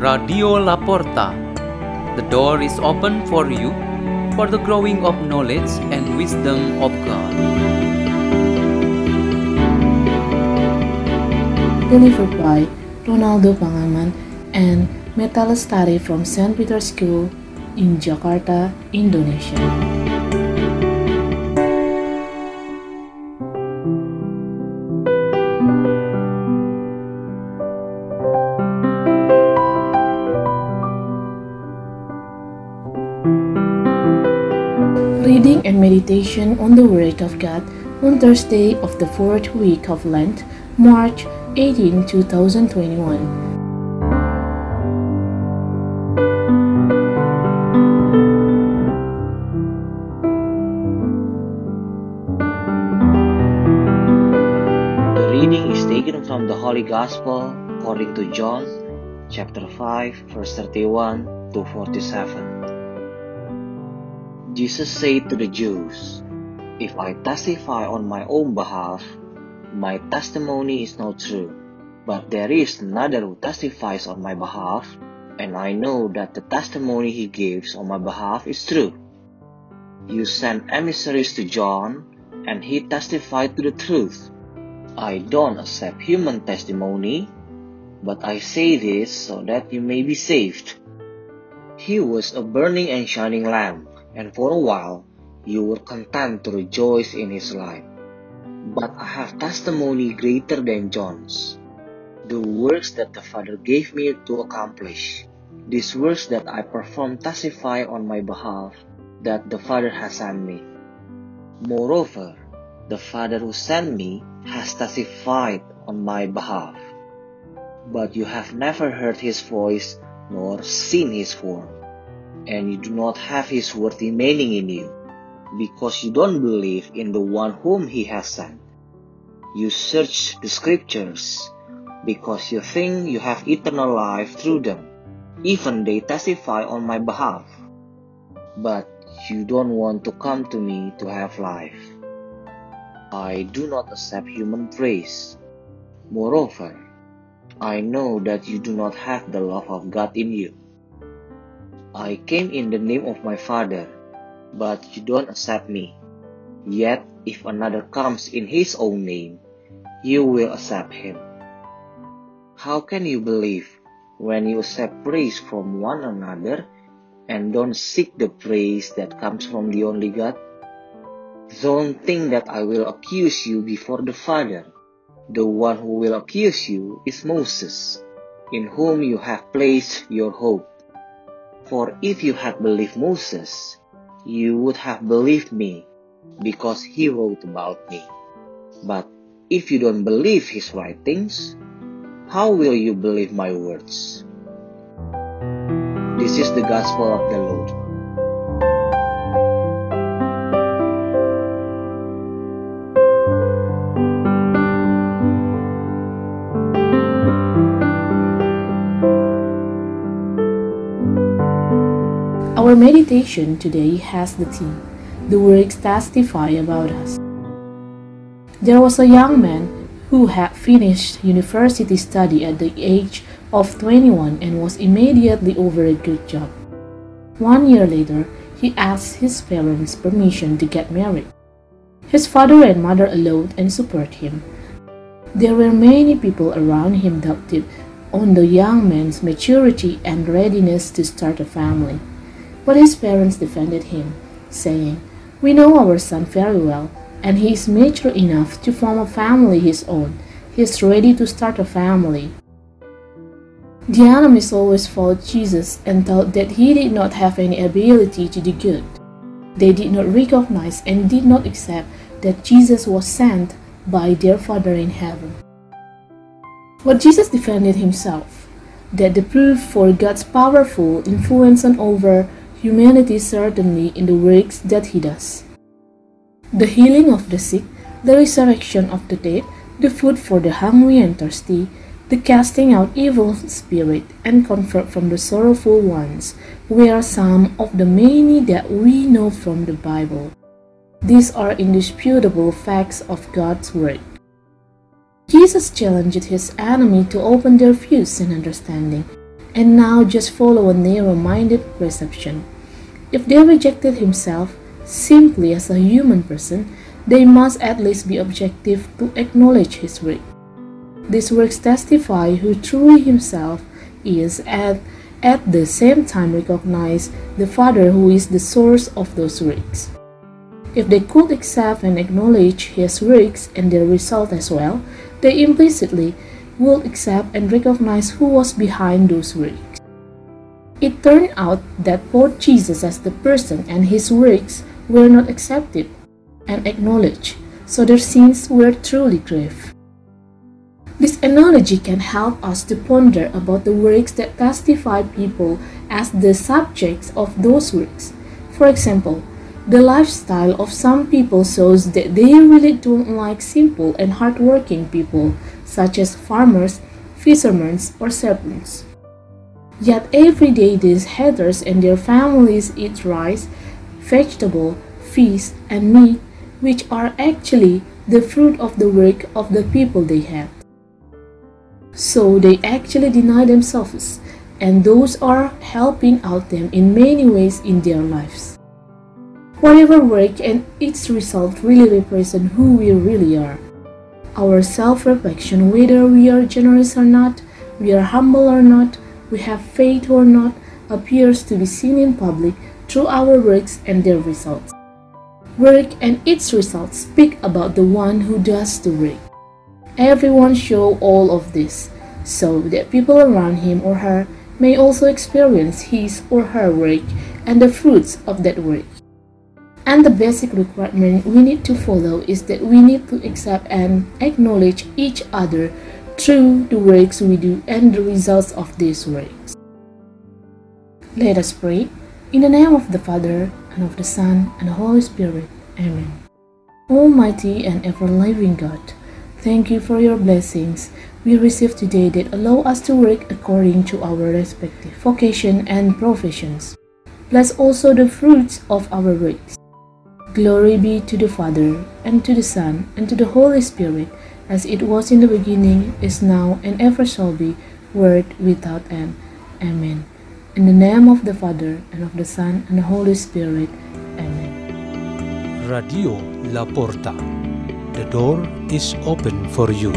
Radio Laporta. The door is open for you for the growing of knowledge and wisdom of God. Delivered by Ronaldo Pangaman and Meta Lestari from St. Peter's School in Jakarta, Indonesia. And meditation on the Word of God on Thursday of the fourth week of Lent, March 18, 2021. The reading is taken from the Holy Gospel according to John chapter 5 verse 31 to 47. Jesus said to the Jews, If I testify on my own behalf, my testimony is not true. But there is another who testifies on my behalf, and I know that the testimony he gives on my behalf is true. You sent emissaries to John, and he testified to the truth. I don't accept human testimony, but I say this so that you may be saved. He was a burning and shining lamp, and for a while you were content to rejoice in his light. But I have testimony greater than John's. The works that the Father gave me to accomplish, these works that I perform testify on my behalf that the Father has sent me. Moreover, the Father who sent me has testified on my behalf. But you have never heard his voice nor seen his form, and you do not have his word remaining in you, because you don't believe in the one whom he has sent. You search the scriptures, because you think you have eternal life through them. Even they testify on my behalf. But you don't want to come to me to have life. I do not accept human praise. Moreover, I know that you do not have the love of God in you. I came in the name of my Father, but you don't accept me. Yet, if another comes in his own name, you will accept him. How can you believe when you accept praise from one another and don't seek the praise that comes from the only God? Don't think that I will accuse you before the Father. The one who will accuse you is Moses, in whom you have placed your hope. For if you had believed Moses, you would have believed me, because he wrote about me. But if you don't believe his writings, how will you believe my words? This is the gospel of the Lord. Our meditation today has the theme The Works Testify About Us. There was a young man who had finished university study at the age of 21 and was immediately over a good job. One year later, he asked his parents permission to get married. His father and mother allowed and supported him. There were many people around him doubted on the young man's maturity and readiness to start a family. But his parents defended him, saying, We know our son very well, and he is mature enough to form a family his own. He is ready to start a family. The enemies always followed Jesus and thought that he did not have any ability to do good. They did not recognize and did not accept that Jesus was sent by their Father in heaven. But Jesus defended himself that the proof for God's powerful influence over humanity certainly in the works that he does. The healing of the sick, the resurrection of the dead, the food for the hungry and thirsty, the casting out evil spirit and comfort from the sorrowful ones were some of the many that we know from the Bible. These are indisputable facts of God's Word. Jesus challenged his enemy to open their views and understanding, and now just follow a narrow minded perception. If they rejected himself simply as a human person, they must at least be objective to acknowledge his work. These works testify who truly himself is and at the same time recognize the Father who is the source of those works. If they could accept and acknowledge his works and their result as well, they implicitly would accept and recognize who was behind those works. It turned out that both Jesus as the person and his works were not accepted and acknowledged, so their sins were truly grave. This analogy can help us to ponder about the works that testify people as the subjects of those works. For example, the lifestyle of some people shows that they really don't like simple and hardworking people, such as farmers, fishermen, or servants. Yet every day these headers and their families eat rice, vegetable, fish, and meat, which are actually the fruit of the work of the people they have. So they actually deny themselves, and those are helping out them in many ways in their lives. Whatever work and its result really represent who we really are. Our self-reflection, whether we are generous or not, we are humble or not, we have faith or not, appears to be seen in public through our works and their results. Work and its results speak about the one who does the work. Everyone show all of this, so that people around him or her may also experience his or her work and the fruits of that work. And the basic requirement we need to follow is that we need to accept and acknowledge each other through the works we do and the results of these works. Let us pray. In the name of the Father, and of the Son, and the Holy Spirit. Amen. Almighty and ever living God, thank you for your blessings we receive today that allow us to work according to our respective vocation and professions. Bless also the fruits of our works Glory be to the Father, and to the Son, and to the Holy Spirit, as it was in the beginning, is now, and ever shall be, world without end. Amen. In the name of the Father, and of the Son, and the Holy Spirit. Amen. Radio La Porta. The door is open for you.